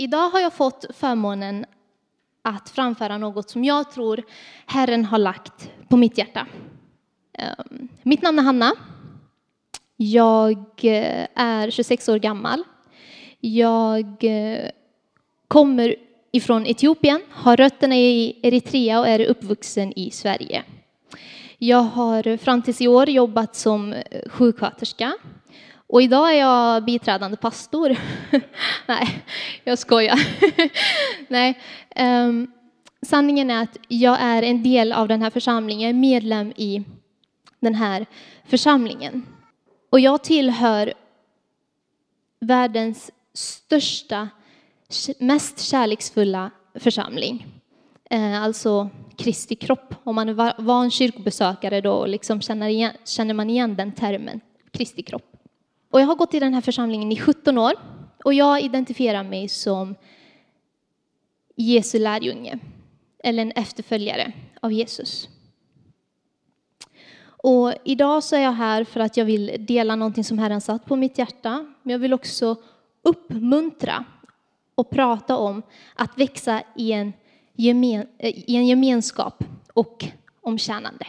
idag har jag fått förmånen att framföra något som jag tror Herren har lagt på mitt hjärta. Ehm, mitt namn är Hanna. Jag eh, är 26 år gammal. Jag eh, kommer ifrån Etiopien, har rötterna i Eritrea och är uppvuxen i Sverige. Jag har fram tills i år jobbat som sjuksköterska och idag är jag biträdande pastor. Nej, jag skojar. Nej, um, sanningen är att jag är en del av den här församlingen, medlem i den här församlingen. Och jag tillhör världens största, mest kärleksfulla församling. Eh, alltså Kristi kropp. Om man är van kyrkobesökare då liksom känner, igen, känner man igen den termen, Kristi kropp. Och jag har gått i den här församlingen i 17 år och jag identifierar mig som Jesu lärjunge, eller en efterföljare av Jesus. Och idag så är jag här för att jag vill dela någonting som Herren satt på mitt hjärta, men jag vill också uppmuntra och prata om att växa i en, gemen, i en gemenskap och omtjänande.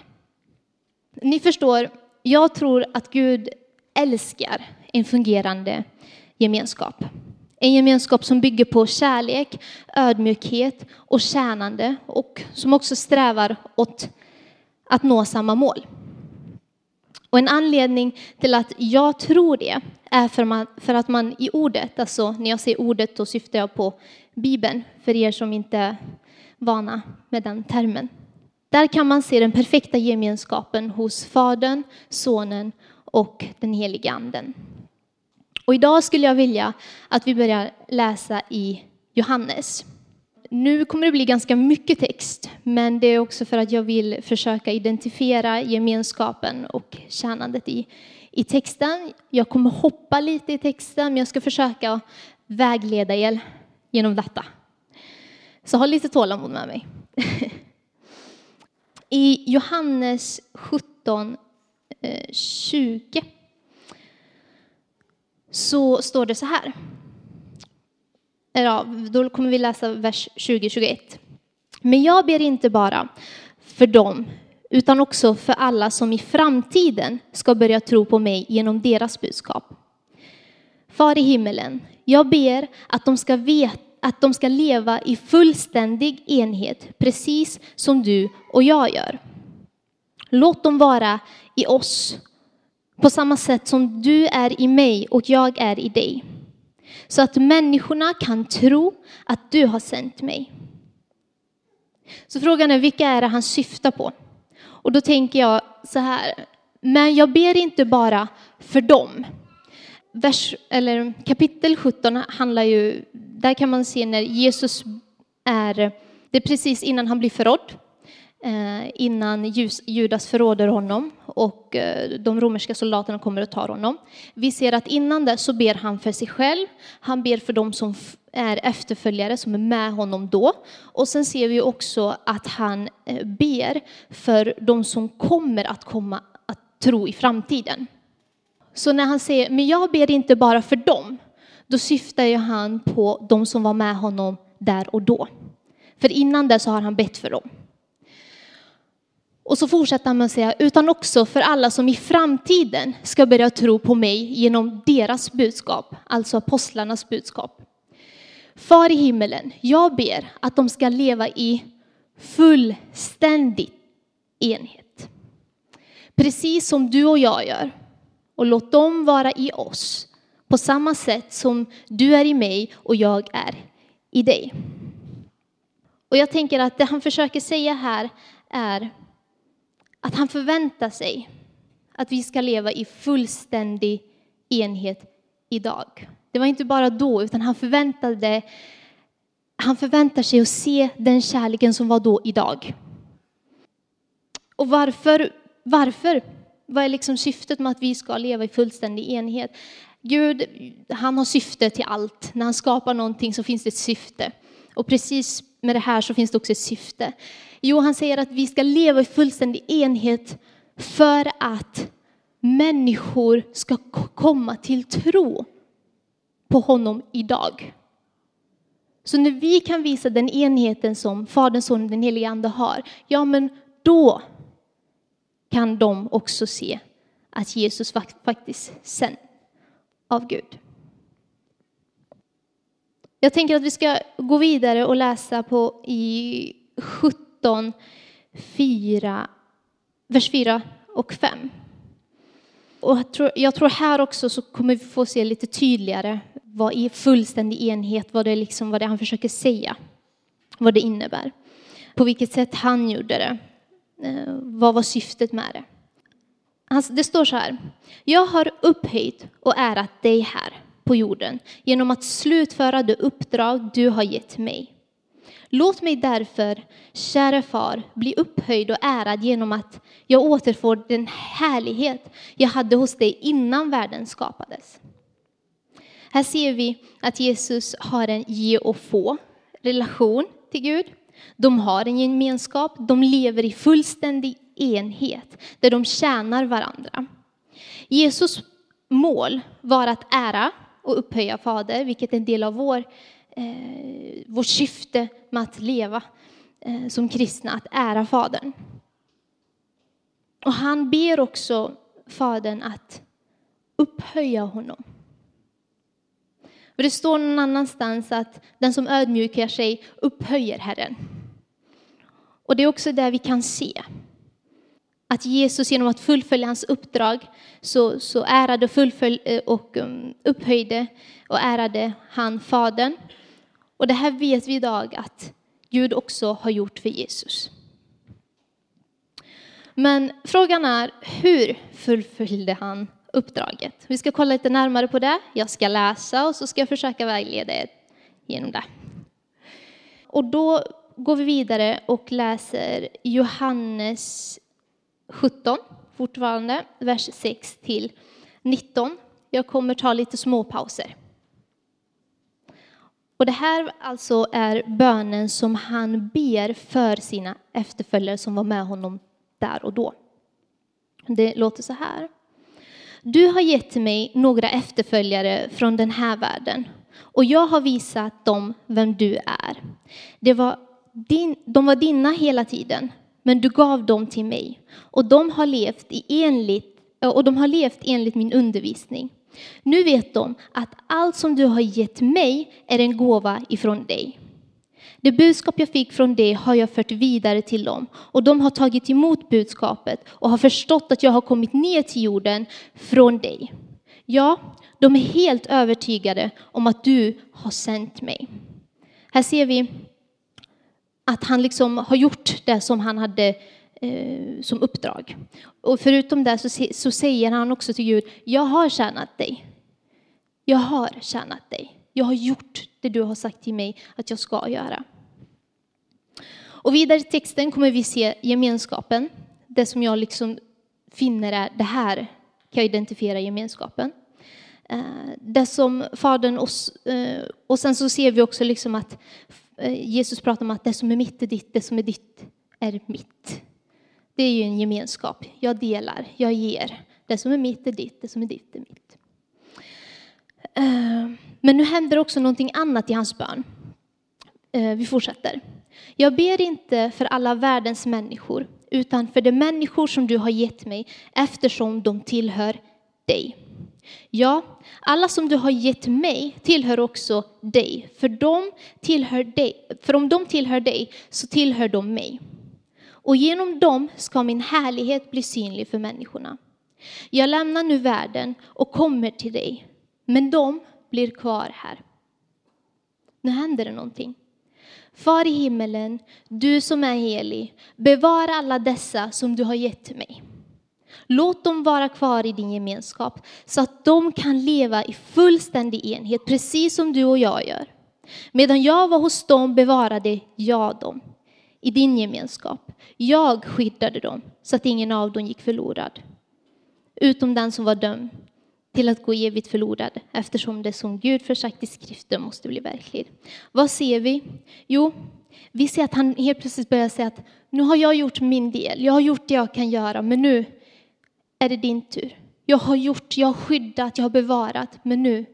Ni förstår, jag tror att Gud älskar en fungerande gemenskap. En gemenskap som bygger på kärlek, ödmjukhet och tjänande och som också strävar åt att nå samma mål. Och en anledning till att jag tror det är för, man, för att man i ordet, alltså när jag säger ordet då syftar jag på Bibeln, för er som inte är vana med den termen. Där kan man se den perfekta gemenskapen hos Fadern, Sonen och den helige Anden. Och idag skulle jag vilja att vi börjar läsa i Johannes. Nu kommer det bli ganska mycket text, men det är också för att jag vill försöka identifiera gemenskapen och tjänandet i, i texten. Jag kommer hoppa lite i texten, men jag ska försöka vägleda er genom detta. Så ha lite tålamod med mig. I Johannes 17, Eh, 20 så står det så här. Ja, då kommer vi läsa vers 20-21. Men jag ber inte bara för dem, utan också för alla som i framtiden ska börja tro på mig genom deras budskap. Far i himmelen, jag ber att de ska veta att de ska leva i fullständig enhet, precis som du och jag gör. Låt dem vara i oss på samma sätt som du är i mig och jag är i dig. Så att människorna kan tro att du har sänt mig. Så frågan är vilka är det han syftar på? Och då tänker jag så här, men jag ber inte bara för dem. Vers, eller kapitel 17 handlar ju, där kan man se när Jesus är, det är precis innan han blir förrådd. Eh, innan Judas förråder honom och eh, de romerska soldaterna kommer och tar honom. Vi ser att innan det så ber han för sig själv, han ber för dem som är efterföljare, som är med honom då. Och sen ser vi också att han eh, ber för de som kommer att komma att tro i framtiden. Så när han säger, men jag ber inte bara för dem, då syftar ju han på de som var med honom där och då. För innan det så har han bett för dem. Och så fortsätter han med att säga, utan också för alla som i framtiden ska börja tro på mig genom deras budskap, alltså apostlarnas budskap. Far i himmelen, jag ber att de ska leva i fullständig enhet. Precis som du och jag gör. Och låt dem vara i oss på samma sätt som du är i mig och jag är i dig. Och jag tänker att det han försöker säga här är att han förväntar sig att vi ska leva i fullständig enhet idag. Det var inte bara då, utan han förväntade han förväntar sig att se den kärleken som var då idag. Och varför? Varför? Vad är liksom syftet med att vi ska leva i fullständig enhet? Gud, han har syfte till allt. När han skapar någonting så finns det ett syfte. Och precis med det här så finns det också ett syfte. Jo, han säger att vi ska leva i fullständig enhet för att människor ska komma till tro på honom idag. Så när vi kan visa den enheten som Fadern, Sonen och den helige Ande har, ja men då kan de också se att Jesus faktiskt sänd av Gud. Jag tänker att vi ska gå vidare och läsa på i 17, 4, vers 4 och 5. Och jag tror, jag tror här också så kommer vi få se lite tydligare vad är fullständig enhet, vad det, liksom, vad det han försöker säga, vad det innebär. På vilket sätt han gjorde det. Eh, vad var syftet med det? Det står så här. Jag har upphöjt och ärat dig här på jorden genom att slutföra det uppdrag du har gett mig. Låt mig därför, kära far, bli upphöjd och ärad genom att jag återfår den härlighet jag hade hos dig innan världen skapades. Här ser vi att Jesus har en ge och få relation till Gud. De har en gemenskap, de lever i fullständig enhet där de tjänar varandra. Jesus mål var att ära och upphöja Fader, vilket är en del av vår, eh, vårt syfte med att leva eh, som kristna, att ära Fadern. Och han ber också Fadern att upphöja honom. Och det står någon annanstans att den som ödmjukar sig upphöjer Herren. Och det är också där vi kan se att Jesus genom att fullfölja hans uppdrag så, så ärade fullfölj, och eh, um, upphöjde och ärade han Fadern. Och det här vet vi idag att Gud också har gjort för Jesus. Men frågan är hur fullföljde han uppdraget? Vi ska kolla lite närmare på det. Jag ska läsa och så ska jag försöka vägleda er genom det. Och då går vi vidare och läser Johannes 17 fortfarande, vers 6 till 19. Jag kommer ta lite småpauser. Och det här alltså är bönen som han ber för sina efterföljare som var med honom där och då. Det låter så här. Du har gett mig några efterföljare från den här världen och jag har visat dem vem du är. Det var din, de var dina hela tiden men du gav dem till mig. Och de har levt, i enligt, och de har levt enligt min undervisning. Nu vet de att allt som du har gett mig är en gåva ifrån dig. Det budskap jag fick från dig har jag fört vidare till dem och de har tagit emot budskapet och har förstått att jag har kommit ner till jorden från dig. Ja, de är helt övertygade om att du har sänt mig. Här ser vi att han liksom har gjort det som han hade eh, som uppdrag. Och förutom det så, så säger han också till Gud, jag har tjänat dig. Jag har tjänat dig. Jag har gjort det du har sagt till mig att jag ska göra. Och vidare i texten kommer vi se gemenskapen. Det som jag liksom finner är det här kan jag identifiera gemenskapen. Eh, det som Fadern oss... Eh, och sen så ser vi också liksom att eh, Jesus pratar om att det som är mitt är ditt, det som är ditt är mitt. Det är ju en gemenskap. Jag delar, jag ger. Det som är mitt är ditt, det som är ditt är mitt. Eh, men nu händer också någonting annat i hans bön. Eh, vi fortsätter. Jag ber inte för alla världens människor, utan för de människor som du har gett mig eftersom de tillhör dig. Ja, alla som du har gett mig tillhör också dig, för, de tillhör dig, för om de tillhör dig så tillhör de mig. Och genom dem ska min härlighet bli synlig för människorna. Jag lämnar nu världen och kommer till dig, men de blir kvar här. Nu händer det någonting. Far i himmelen, du som är helig, bevara alla dessa som du har gett mig. Låt dem vara kvar i din gemenskap så att de kan leva i fullständig enhet, precis som du och jag gör. Medan jag var hos dem bevarade jag dem i din gemenskap. Jag skyddade dem så att ingen av dem gick förlorad. Utom den som var dömd till att gå evigt förlorad eftersom det som Gud försagt i skriften måste bli verkligt. Vad ser vi? Jo, vi ser att han helt plötsligt börjar säga att nu har jag gjort min del, jag har gjort det jag kan göra, men nu är det din tur. Jag har gjort, jag har skyddat, jag har bevarat, men nu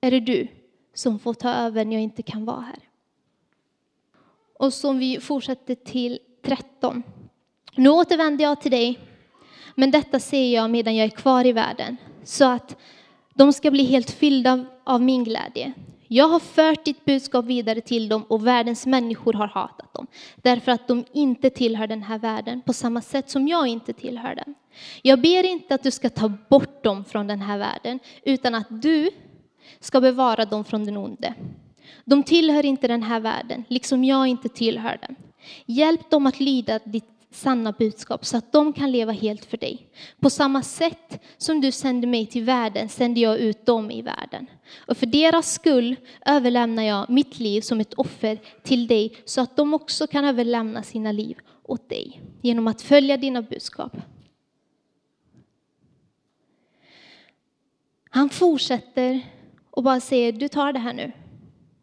är det du som får ta över när jag inte kan vara här. Och som vi fortsätter till 13. Nu återvänder jag till dig, men detta ser jag medan jag är kvar i världen, så att de ska bli helt fyllda av min glädje. Jag har fört ditt budskap vidare till dem och världens människor har hatat dem, därför att de inte tillhör den här världen på samma sätt som jag inte tillhör den. Jag ber inte att du ska ta bort dem från den här världen, utan att du ska bevara dem från den onde. De tillhör inte den här världen, liksom jag inte tillhör den. Hjälp dem att lyda ditt sanna budskap så att de kan leva helt för dig. På samma sätt som du sände mig till världen sänder jag ut dem i världen. Och för deras skull överlämnar jag mitt liv som ett offer till dig så att de också kan överlämna sina liv åt dig genom att följa dina budskap. Han fortsätter och bara säger, du tar det här nu.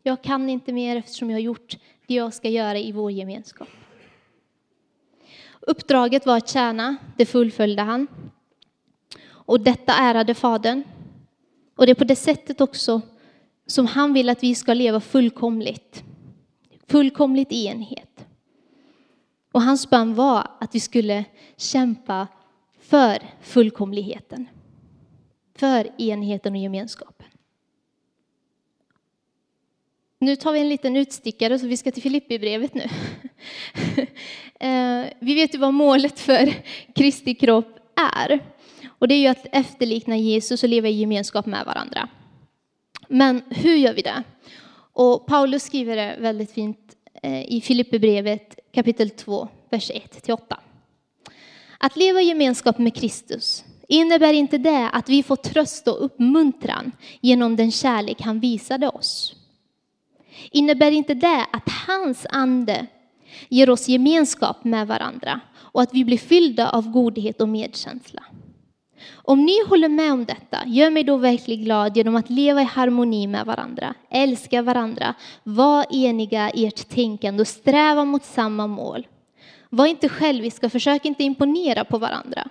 Jag kan inte mer eftersom jag har gjort det jag ska göra i vår gemenskap. Uppdraget var att tjäna, det fullföljde han. Och detta ärade Fadern. Och det är på det sättet också som han vill att vi ska leva fullkomligt. Fullkomligt i enhet. Och hans bön var att vi skulle kämpa för fullkomligheten. För enheten och gemenskapen. Nu tar vi en liten utstickare så vi ska till Filipperbrevet nu. Eh, vi vet ju vad målet för Kristi kropp är. Och det är ju att efterlikna Jesus och leva i gemenskap med varandra. Men hur gör vi det? Och Paulus skriver det väldigt fint eh, i Filipperbrevet kapitel 2, vers 1-8. Att leva i gemenskap med Kristus innebär inte det att vi får tröst och uppmuntran genom den kärlek han visade oss. Innebär inte det att hans ande ger oss gemenskap med varandra och att vi blir fyllda av godhet och medkänsla. Om ni håller med om detta, gör mig då verkligen glad genom att leva i harmoni med varandra, älska varandra, var eniga i ert tänkande och sträva mot samma mål. Var inte själviska, försök inte imponera på varandra.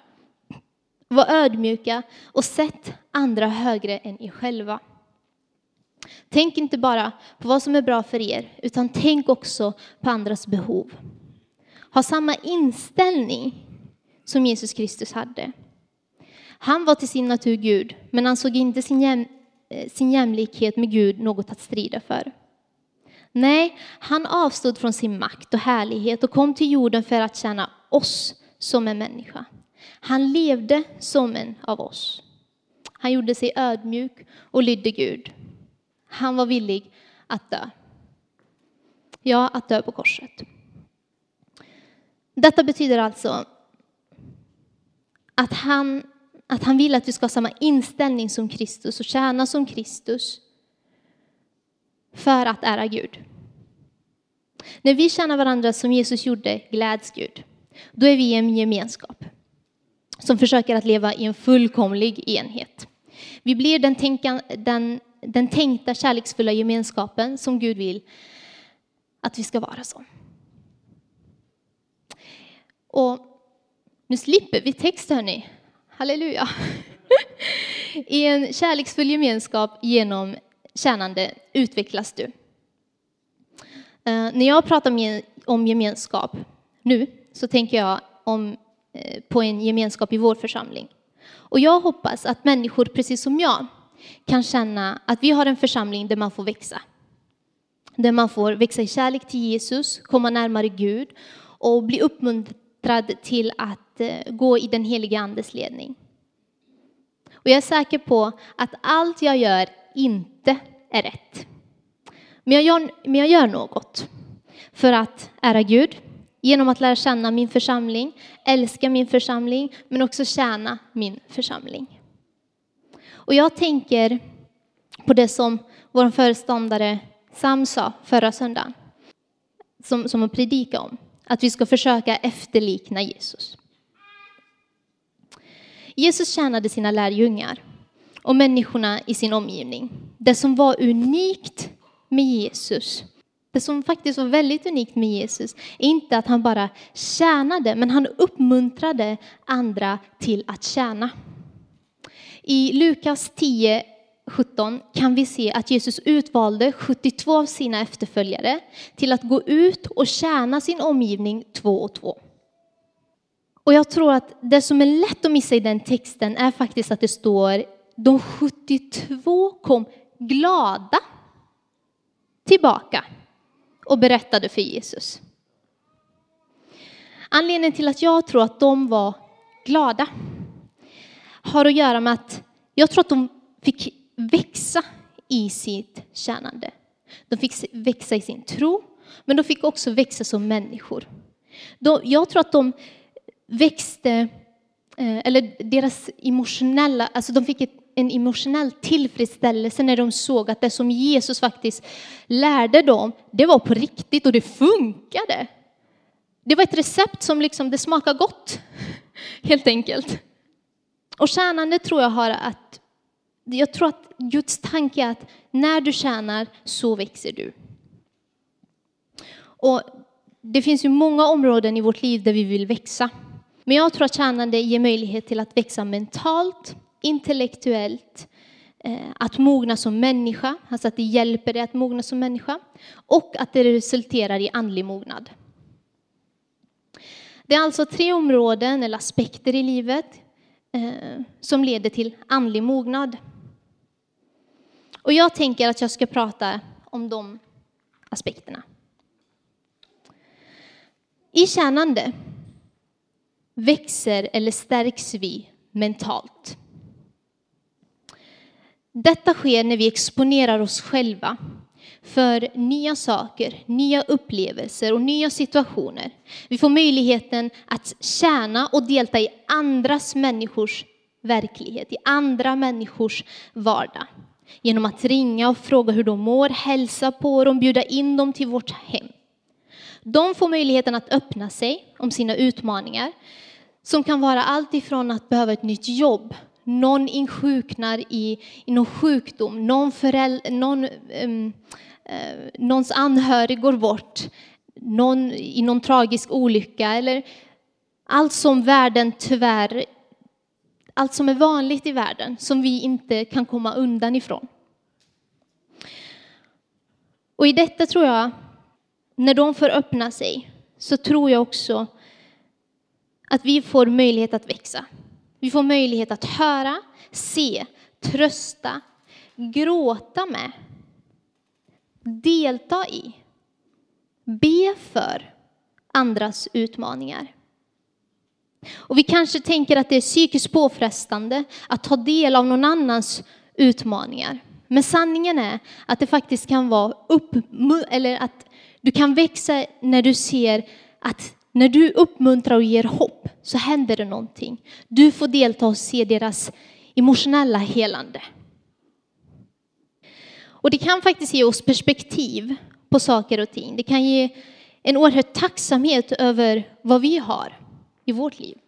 Var ödmjuka och sätt andra högre än er själva. Tänk inte bara på vad som är bra för er, utan tänk också på andras behov. Ha samma inställning som Jesus Kristus hade. Han var till sin natur Gud, men han såg inte sin, jäm, eh, sin jämlikhet med Gud något att strida för. Nej, han avstod från sin makt och härlighet och kom till jorden för att tjäna oss som en människa. Han levde som en av oss. Han gjorde sig ödmjuk och lydde Gud. Han var villig att dö. Ja, att dö på korset. Detta betyder alltså att han, att han vill att vi ska ha samma inställning som Kristus och tjäna som Kristus för att ära Gud. När vi tjänar varandra som Jesus gjorde gläds Gud. Då är vi i en gemenskap som försöker att leva i en fullkomlig enhet. Vi blir den, tänkan, den den tänkta kärleksfulla gemenskapen som Gud vill att vi ska vara som. Och nu slipper vi text, hörni. Halleluja. I en kärleksfull gemenskap genom tjänande utvecklas du. Eh, när jag pratar om gemenskap nu så tänker jag om, eh, på en gemenskap i vår församling. Och jag hoppas att människor precis som jag kan känna att vi har en församling där man får växa. Där man får växa i kärlek till Jesus, komma närmare Gud och bli uppmuntrad till att eh, gå i den heliga Andes ledning. Och jag är säker på att allt jag gör inte är rätt. Men jag gör, men jag gör något för att ära Gud genom att lära känna min församling, älska min församling, men också tjäna min församling. Och jag tänker på det som vår föreståndare Sam sa förra söndagen, som, som hon predikade om, att vi ska försöka efterlikna Jesus. Jesus tjänade sina lärjungar och människorna i sin omgivning. Det som var unikt med Jesus, det som faktiskt var väldigt unikt med Jesus, är inte att han bara tjänade, men han uppmuntrade andra till att tjäna. I Lukas 10, 17 kan vi se att Jesus utvalde 72 av sina efterföljare till att gå ut och tjäna sin omgivning två och två. Och jag tror att det som är lätt att missa i den texten är faktiskt att det står de 72 kom glada tillbaka och berättade för Jesus. Anledningen till att jag tror att de var glada har att göra med att jag tror att de fick växa i sitt tjänande. De fick växa i sin tro, men de fick också växa som människor. jag tror att de växte, eh, eller deras emotionella, alltså de fick ett, en emotionell tillfredsställelse när de såg att det som Jesus faktiskt lärde dem, det var på riktigt och det funkade. Det var ett recept som liksom, det smakade gott, helt enkelt. Och tjänande tror jag har att, jag tror att Guds tanke är att när du tjänar så växer du. Och det finns ju många områden i vårt liv där vi vill växa. Men jag tror att tjänande ger möjlighet till att växa mentalt, intellektuellt, eh, att mogna som människa, alltså att det hjälper dig att mogna som människa, och att det resulterar i andlig mognad. Det är alltså tre områden eller aspekter i livet eh, som leder till andlig mognad. Och jag tänker att jag ska prata om de aspekterna. I tjänande växer eller stärks vi mentalt. Detta sker när vi exponerar oss själva för nya saker, nya upplevelser och nya situationer. Vi får möjligheten att tjäna och delta i andras människors verklighet, i andra människors vardag. Genom att ringa och fråga hur de mår, hälsa på dem, bjuda in dem till vårt hem. De får möjligheten att öppna sig om sina utmaningar som kan vara allt ifrån att behöva ett nytt jobb, någon insjuknar i, i någon sjukdom, någon, föräld, någon um, Eh, någons anhörig går bort, någon i någon tragisk olycka eller allt som världen tyvärr, allt som är vanligt i världen som vi inte kan komma undan ifrån. Och i detta tror jag, när de får öppna sig, så tror jag också att vi får möjlighet att växa. Vi får möjlighet att höra, se, trösta, gråta med, delta i, be för andras utmaningar. Och vi kanske tänker att det är psykiskt påfrestande att ta del av någon annans utmaningar. Men sanningen är att det faktiskt kan vara upp, eller att du kan växa när du ser att när du uppmuntrar och ger hopp så händer det någonting. Du får delta och se deras emotionella helande. Och det kan faktiskt ge oss perspektiv på saker och ting. Det kan ge en oerhörd tacksamhet över vad vi har i vårt liv.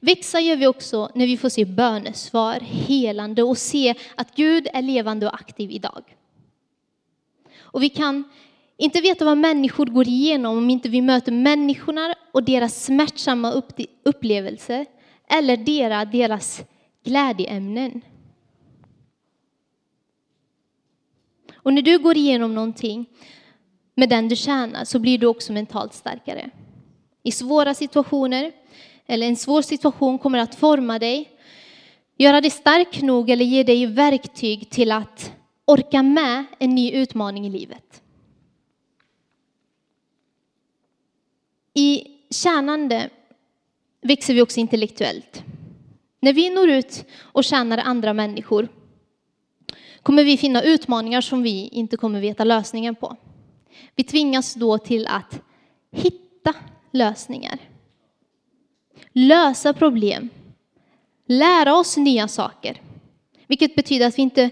Växa gör vi också när vi får se bönesvar, helande och se att Gud är levande och aktiv idag. Och vi kan inte veta vad människor går igenom om inte vi möter människorna och deras smärtsamma upplevelser eller deras, deras glädjeämnen. Och när du går igenom någonting med den du tjänar så blir du också mentalt starkare. I svåra situationer, eller en svår situation kommer att forma dig, göra dig stark nog eller ge dig verktyg till att orka med en ny utmaning i livet. I tjänande växer vi också intellektuellt. När vi når ut och tjänar andra människor kommer vi finna utmaningar som vi inte kommer veta lösningen på. Vi tvingas då till att hitta lösningar. Lösa problem. Lära oss nya saker. Vilket betyder att vi inte,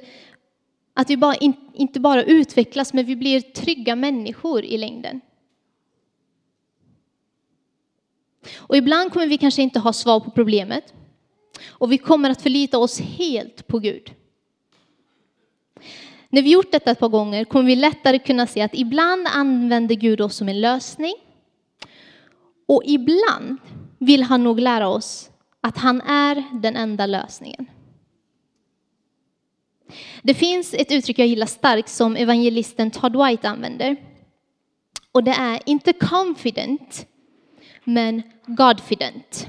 att vi bara, inte bara utvecklas, men vi blir trygga människor i längden. Och ibland kommer vi kanske inte ha svar på problemet. Och vi kommer att förlita oss helt på Gud. När vi gjort detta ett par gånger kommer vi lättare kunna se att ibland använder Gud oss som en lösning. Och ibland vill han nog lära oss att han är den enda lösningen. Det finns ett uttryck jag gillar starkt som evangelisten Todd White använder. Och det är inte confident, men godfident.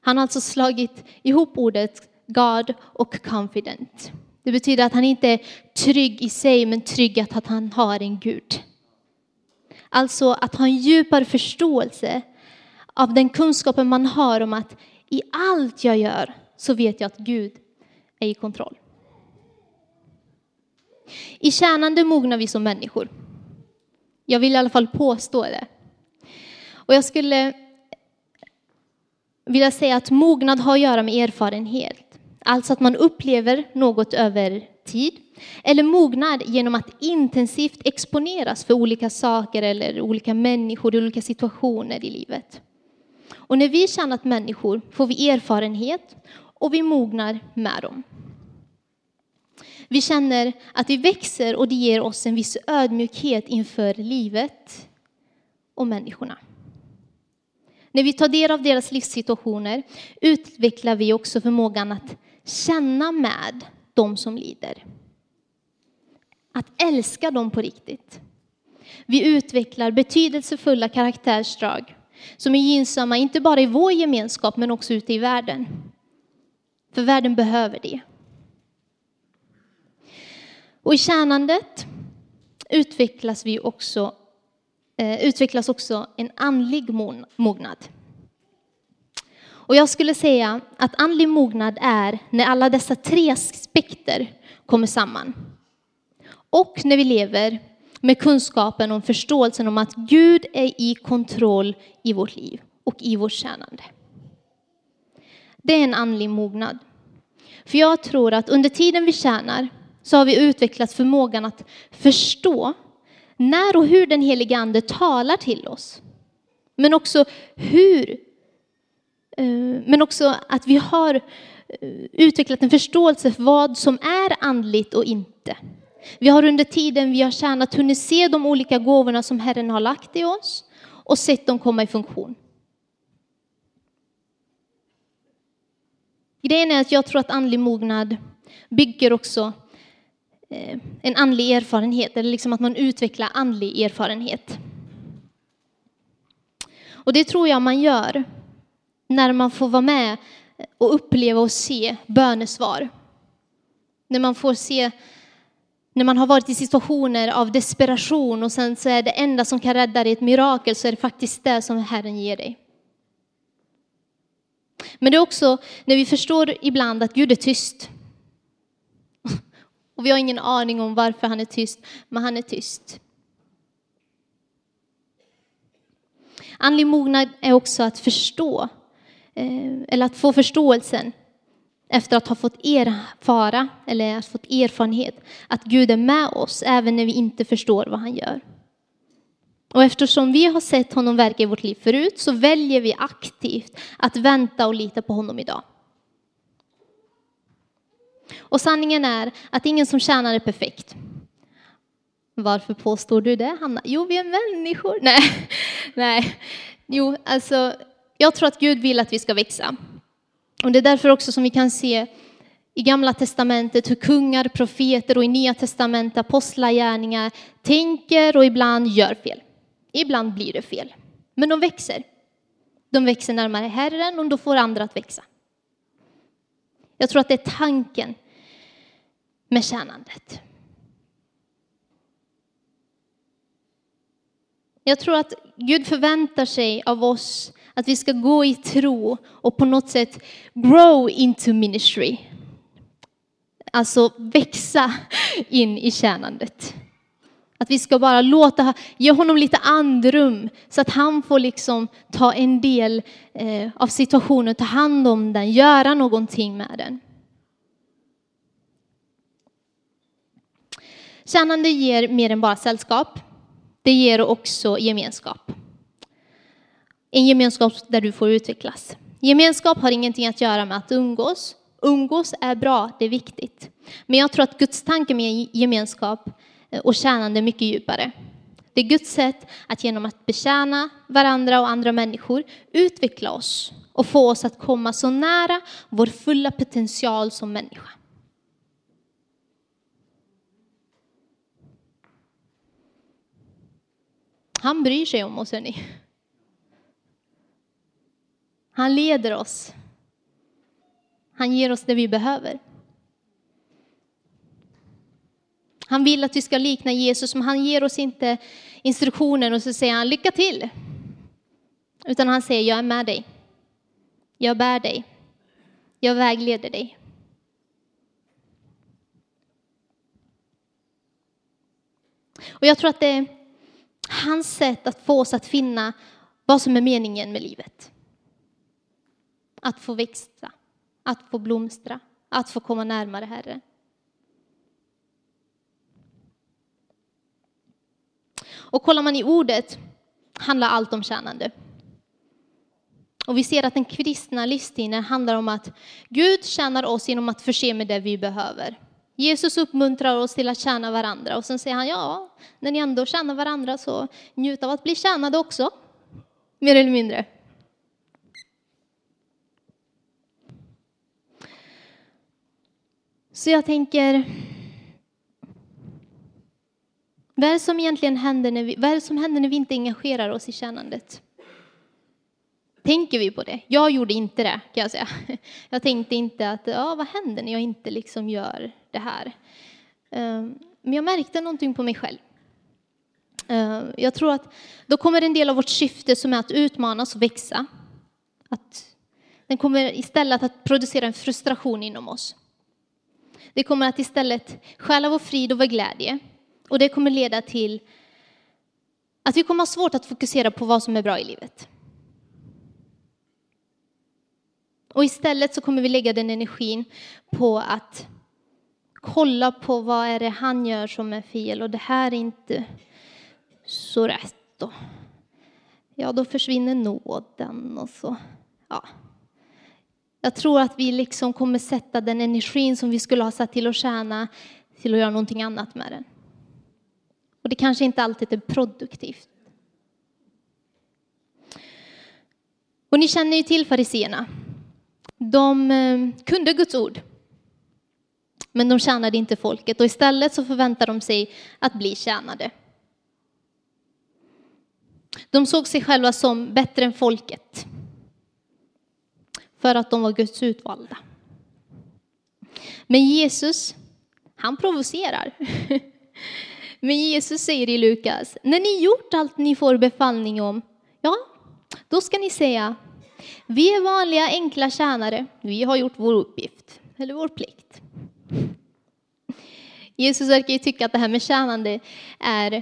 Han har alltså slagit ihop ordet God och confident. Det betyder att han inte är trygg i sig, men trygg att han har en Gud. Alltså att ha en djupare förståelse av den kunskapen man har om att i allt jag gör så vet jag att Gud är i kontroll. I tjänande mognar vi som människor. Jag vill i alla fall påstå det. Och jag skulle vilja säga att mognad har att göra med erfarenhet. Alltså att man upplever något över tid. Eller mognad genom att intensivt exponeras för olika saker eller olika människor i olika situationer i livet. Och när vi tjänat människor får vi erfarenhet och vi mognar med dem. Vi känner att vi växer och det ger oss en viss ödmjukhet inför livet och människorna. När vi tar del av deras livssituationer utvecklar vi också förmågan att känna med de som lider. Att älska dem på riktigt. Vi utvecklar betydelsefulla karaktärsdrag som är gynnsamma inte bara i vår gemenskap men också ute i världen. För världen behöver det. Och i tjänandet utvecklas, vi också, eh, utvecklas också en andlig mognad. Och jag skulle säga att andlig mognad är när alla dessa tre aspekter kommer samman. Och när vi lever med kunskapen och förståelsen om att Gud är i kontroll i vårt liv och i vårt tjänande. Det är en andlig mognad. För jag tror att under tiden vi tjänar så har vi utvecklat förmågan att förstå när och hur den helige Ande talar till oss. Men också hur, Eh, men också att vi har eh, utvecklat en förståelse för vad som är andligt och inte. Vi har under tiden vi har tjänat hunnit se de olika gåvorna som Herren har lagt i oss och sett dem komma i funktion. Grejen är att jag tror att andlig mognad bygger också eh, en andlig erfarenhet, eller liksom att man utvecklar andlig erfarenhet. Och det tror jag man gör när man får vara med och uppleva och se bönesvar. När man får se när man har varit i situationer av desperation och sen så är det enda som kan rädda dig ett mirakel så är det faktiskt det som Herren ger dig. Men det är också när vi förstår ibland att Gud är tyst. Och vi har ingen aning om varför han är tyst, men han är tyst. Andlig mognad är också att förstå, Eh, eller att få förståelsen efter att ha fått erfara, eller att fått erfarenhet, att Gud är med oss även när vi inte förstår vad han gör. Och eftersom vi har sett honom verka i vårt liv förut så väljer vi aktivt att vänta och lita på honom idag. Och sanningen är att ingen som tjänar är perfekt. Varför påstår du det, Hanna? Jo, vi är människor. Nej, nej. Jo, alltså, jag tror att Gud vill att vi ska växa. Och det är därför också som vi kan se i Gamla Testamentet hur kungar, profeter och i Nya Testamentet apostlagärningar tänker och ibland gör fel. Ibland blir det fel. Men de växer. De växer närmare Herren och då får andra att växa. Jag tror att det är tanken med tjänandet. Jag tror att Gud förväntar sig av oss att vi ska gå i tro och på något sätt grow into ministry. Alltså växa in i tjänandet. Att vi ska bara låta, ge honom lite andrum så att han får liksom ta en del eh, av situationen, ta hand om den, göra någonting med den. Tjänande ger mer än bara sällskap. Det ger också gemenskap. En gemenskap där du får utvecklas. Gemenskap har ingenting att göra med att umgås. Umgås är bra, det är viktigt. Men jag tror att Guds tanke med gemenskap eh, och tjänande är mycket djupare. Det är Guds sätt att genom att betjäna varandra och andra människor utveckla oss och få oss att komma så nära vår fulla potential som människa. Han bryr sig om oss, hörni. Han leder oss. Han ger oss det vi behöver. Han vill att vi ska likna Jesus, men han ger oss inte instruktioner och så säger han lycka till. Utan han säger jag är med dig. Jag bär dig. Jag vägleder dig. Och jag tror att det är hans sätt att få oss att finna vad som är meningen med livet. Att få växa, att få blomstra, att få komma närmare Herren. Och kollar man i ordet handlar allt om tjänande. Och vi ser att den kristna livsstilen handlar om att Gud tjänar oss genom att förse med det vi behöver. Jesus uppmuntrar oss till att tjäna varandra och sen säger han ja, när ni ändå tjänar varandra så njut av att bli tjänade också. Mer eller mindre. Så jag tänker, vad är det som egentligen händer när vi, vad är det som händer när vi inte engagerar oss i tjänandet? Tänker vi på det? Jag gjorde inte det, kan jag säga. Jag tänkte inte att, ja, vad händer när jag inte liksom gör det här? Ehm, men jag märkte någonting på mig själv. Ehm, jag tror att då kommer en del av vårt syfte som är att utmanas och växa. Att den kommer istället att producera en frustration inom oss. Det kommer att istället stjäla vår frid och vår glädje. Och det kommer leda till att vi kommer ha svårt att fokusera på vad som är bra i livet. Och istället så kommer vi lägga den energin på att kolla på vad är det han gör som är fel och det här är inte så rätt. Då. ja, då försvinner nåden och så. Ja. Jag tror att vi liksom kommer sätta den energin som vi skulle ha satt till att tjäna till att göra någonting annat med den. Och det kanske inte alltid är produktivt. Och ni känner ju till fariseerna. De eh, kunde Guds ord. Men de tjänade inte folket och istället så förväntade de sig att bli tjänade. De såg sig själva som bättre än folket. För att de var Guds utvalda. Men Jesus, han provocerar. Men Jesus säger i Lukas, när ni gjort allt ni får befallning om, ja, då ska ni säga, vi är vanliga enkla tjänare, vi har gjort vår uppgift, eller vår plikt. Jesus verkar ju tycka att det här med tjänande är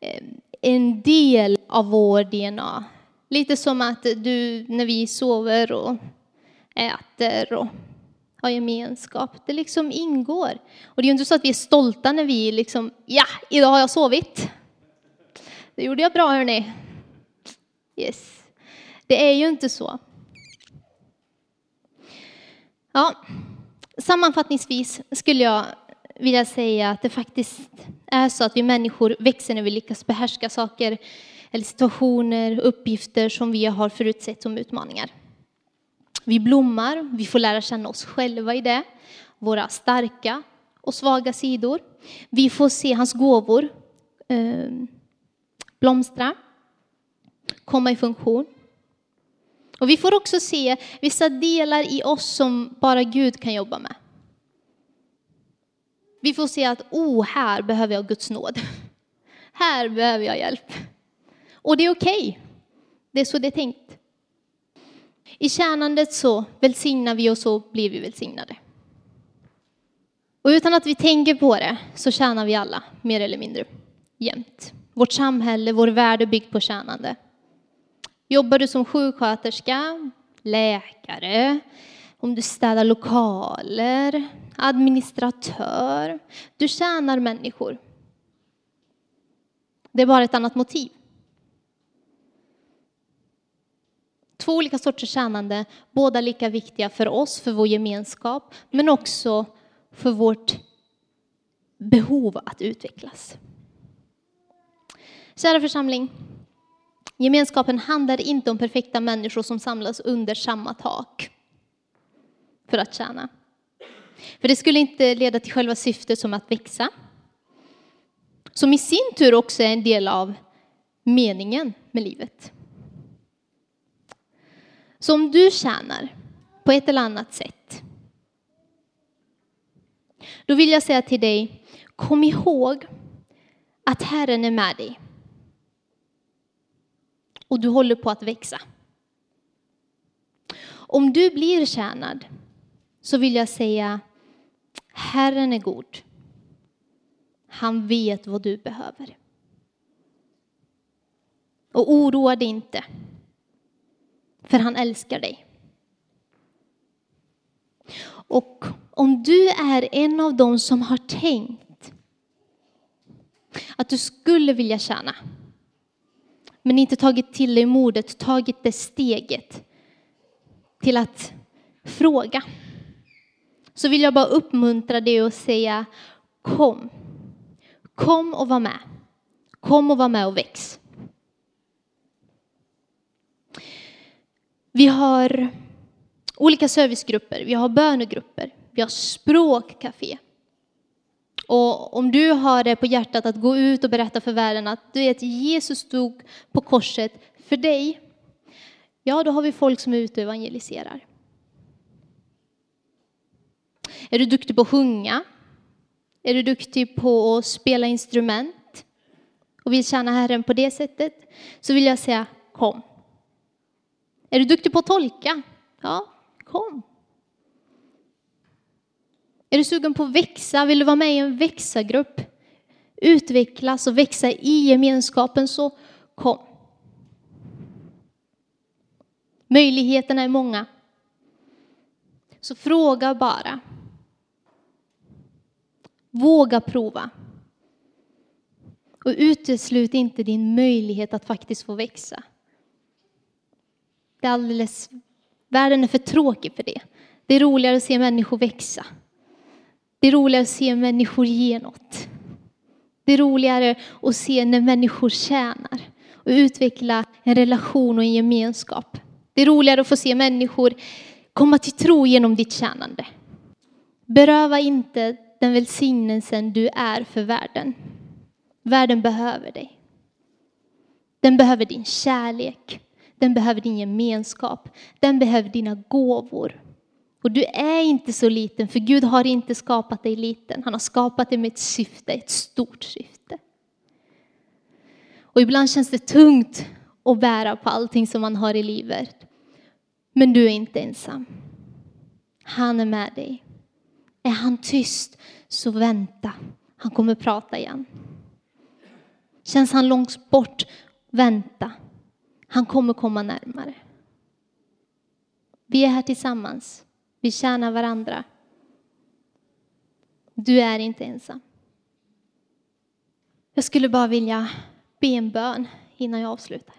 eh, en del av vår DNA. Lite som att du, när vi sover och äter och har gemenskap. Det liksom ingår. Och det är ju inte så att vi är stolta när vi liksom, ja, idag har jag sovit. Det gjorde jag bra hörni. Yes. Det är ju inte så. Ja, sammanfattningsvis skulle jag vilja säga att det faktiskt är så att vi människor växer när vi lyckas behärska saker eller situationer, uppgifter som vi har förutsett som utmaningar. Vi blommar, vi får lära känna oss själva i det, våra starka och svaga sidor. Vi får se hans gåvor eh, blomstra, komma i funktion. Och vi får också se vissa delar i oss som bara Gud kan jobba med. Vi får se att, oh, här behöver jag Guds nåd. Här behöver jag hjälp. Och det är okej. Okay. Det är så det är tänkt. I tjänandet så välsignar vi och så blir vi välsignade. Och utan att vi tänker på det så tjänar vi alla, mer eller mindre, jämt. Vårt samhälle, vår värld är byggd på tjänande. Jobbar du som sjuksköterska, läkare, om du städar lokaler, administratör, du tjänar människor. Det är bara ett annat motiv. Två olika sorters tjänande, båda lika viktiga för oss, för vår gemenskap, men också för vårt behov att utvecklas. Kära församling, gemenskapen handlar inte om perfekta människor som samlas under samma tak för att tjäna. För det skulle inte leda till själva syftet som att växa. Som i sin tur också är en del av meningen med livet. Så om du tjänar på ett eller annat sätt, då vill jag säga till dig, kom ihåg att Herren är med dig. Och du håller på att växa. Om du blir tjänad så vill jag säga, Herren är god. Han vet vad du behöver. Och oroa dig inte, för han älskar dig. Och om du är en av dem som har tänkt att du skulle vilja tjäna, men inte tagit till dig modet, tagit det steget till att fråga, så vill jag bara uppmuntra dig och säga kom. Kom och var med. Kom och var med och väx. Vi har olika servicegrupper, vi har bönegrupper, vi har språkcafé. Och om du har det på hjärtat att gå ut och berätta för världen att du vet Jesus stod på korset för dig, ja då har vi folk som är ute och evangeliserar. Är du duktig på att sjunga? Är du duktig på att spela instrument och vill tjäna Herren på det sättet? Så vill jag säga kom. Är du duktig på att tolka? Ja, kom. Är du sugen på att växa? Vill du vara med i en växargrupp? Utvecklas och växa i gemenskapen så kom. Möjligheterna är många. Så fråga bara. Våga prova. Och uteslut inte din möjlighet att faktiskt få växa. Det är alldeles, världen är för tråkig för det. Det är roligare att se människor växa. Det är roligare att se människor ge något. Det är roligare att se när människor tjänar och utveckla en relation och en gemenskap. Det är roligare att få se människor komma till tro genom ditt tjänande. Beröva inte den välsignelsen du är för världen. Världen behöver dig. Den behöver din kärlek. Den behöver din gemenskap. Den behöver dina gåvor. Och du är inte så liten, för Gud har inte skapat dig liten. Han har skapat dig med ett syfte, ett stort syfte. Och ibland känns det tungt att bära på allting som man har i livet. Men du är inte ensam. Han är med dig. Är han tyst, så vänta. Han kommer prata igen. Känns han långt bort, vänta. Han kommer komma närmare. Vi är här tillsammans. Vi tjänar varandra. Du är inte ensam. Jag skulle bara vilja be en bön innan jag avslutar.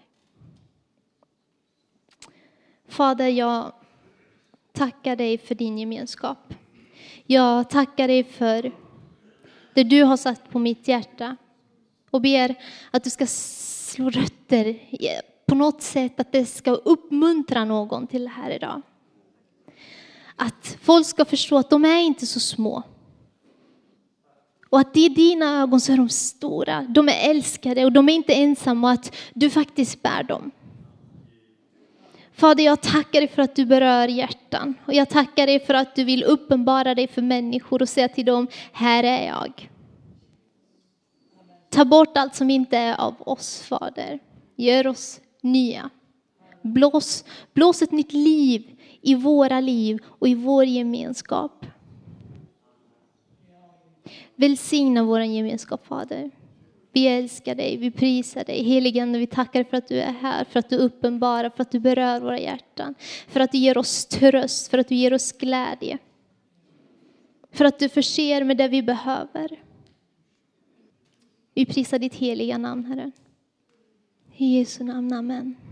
Fader, jag tackar dig för din gemenskap. Jag tackar dig för det du har satt på mitt hjärta och ber att du ska slå rötter på något sätt, att det ska uppmuntra någon till det här idag. Att folk ska förstå att de är inte så små. Och att i dina ögon så är de stora, de är älskade och de är inte ensamma och att du faktiskt bär dem. Fader, jag tackar dig för att du berör hjärtan. Och jag tackar dig för att du vill uppenbara dig för människor och säga till dem, här är jag. Ta bort allt som inte är av oss, Fader. Gör oss nya. Blås, blås ett nytt liv i våra liv och i vår gemenskap. Välsigna vår gemenskap, Fader. Vi älskar dig, vi prisar dig. Heligande, vi tackar för att du är här, för att du uppenbarar, för att du berör våra hjärtan. För att du ger oss tröst, för att du ger oss glädje. För att du förser med det vi behöver. Vi prisar ditt heliga namn, Herre. I Jesu namn, amen.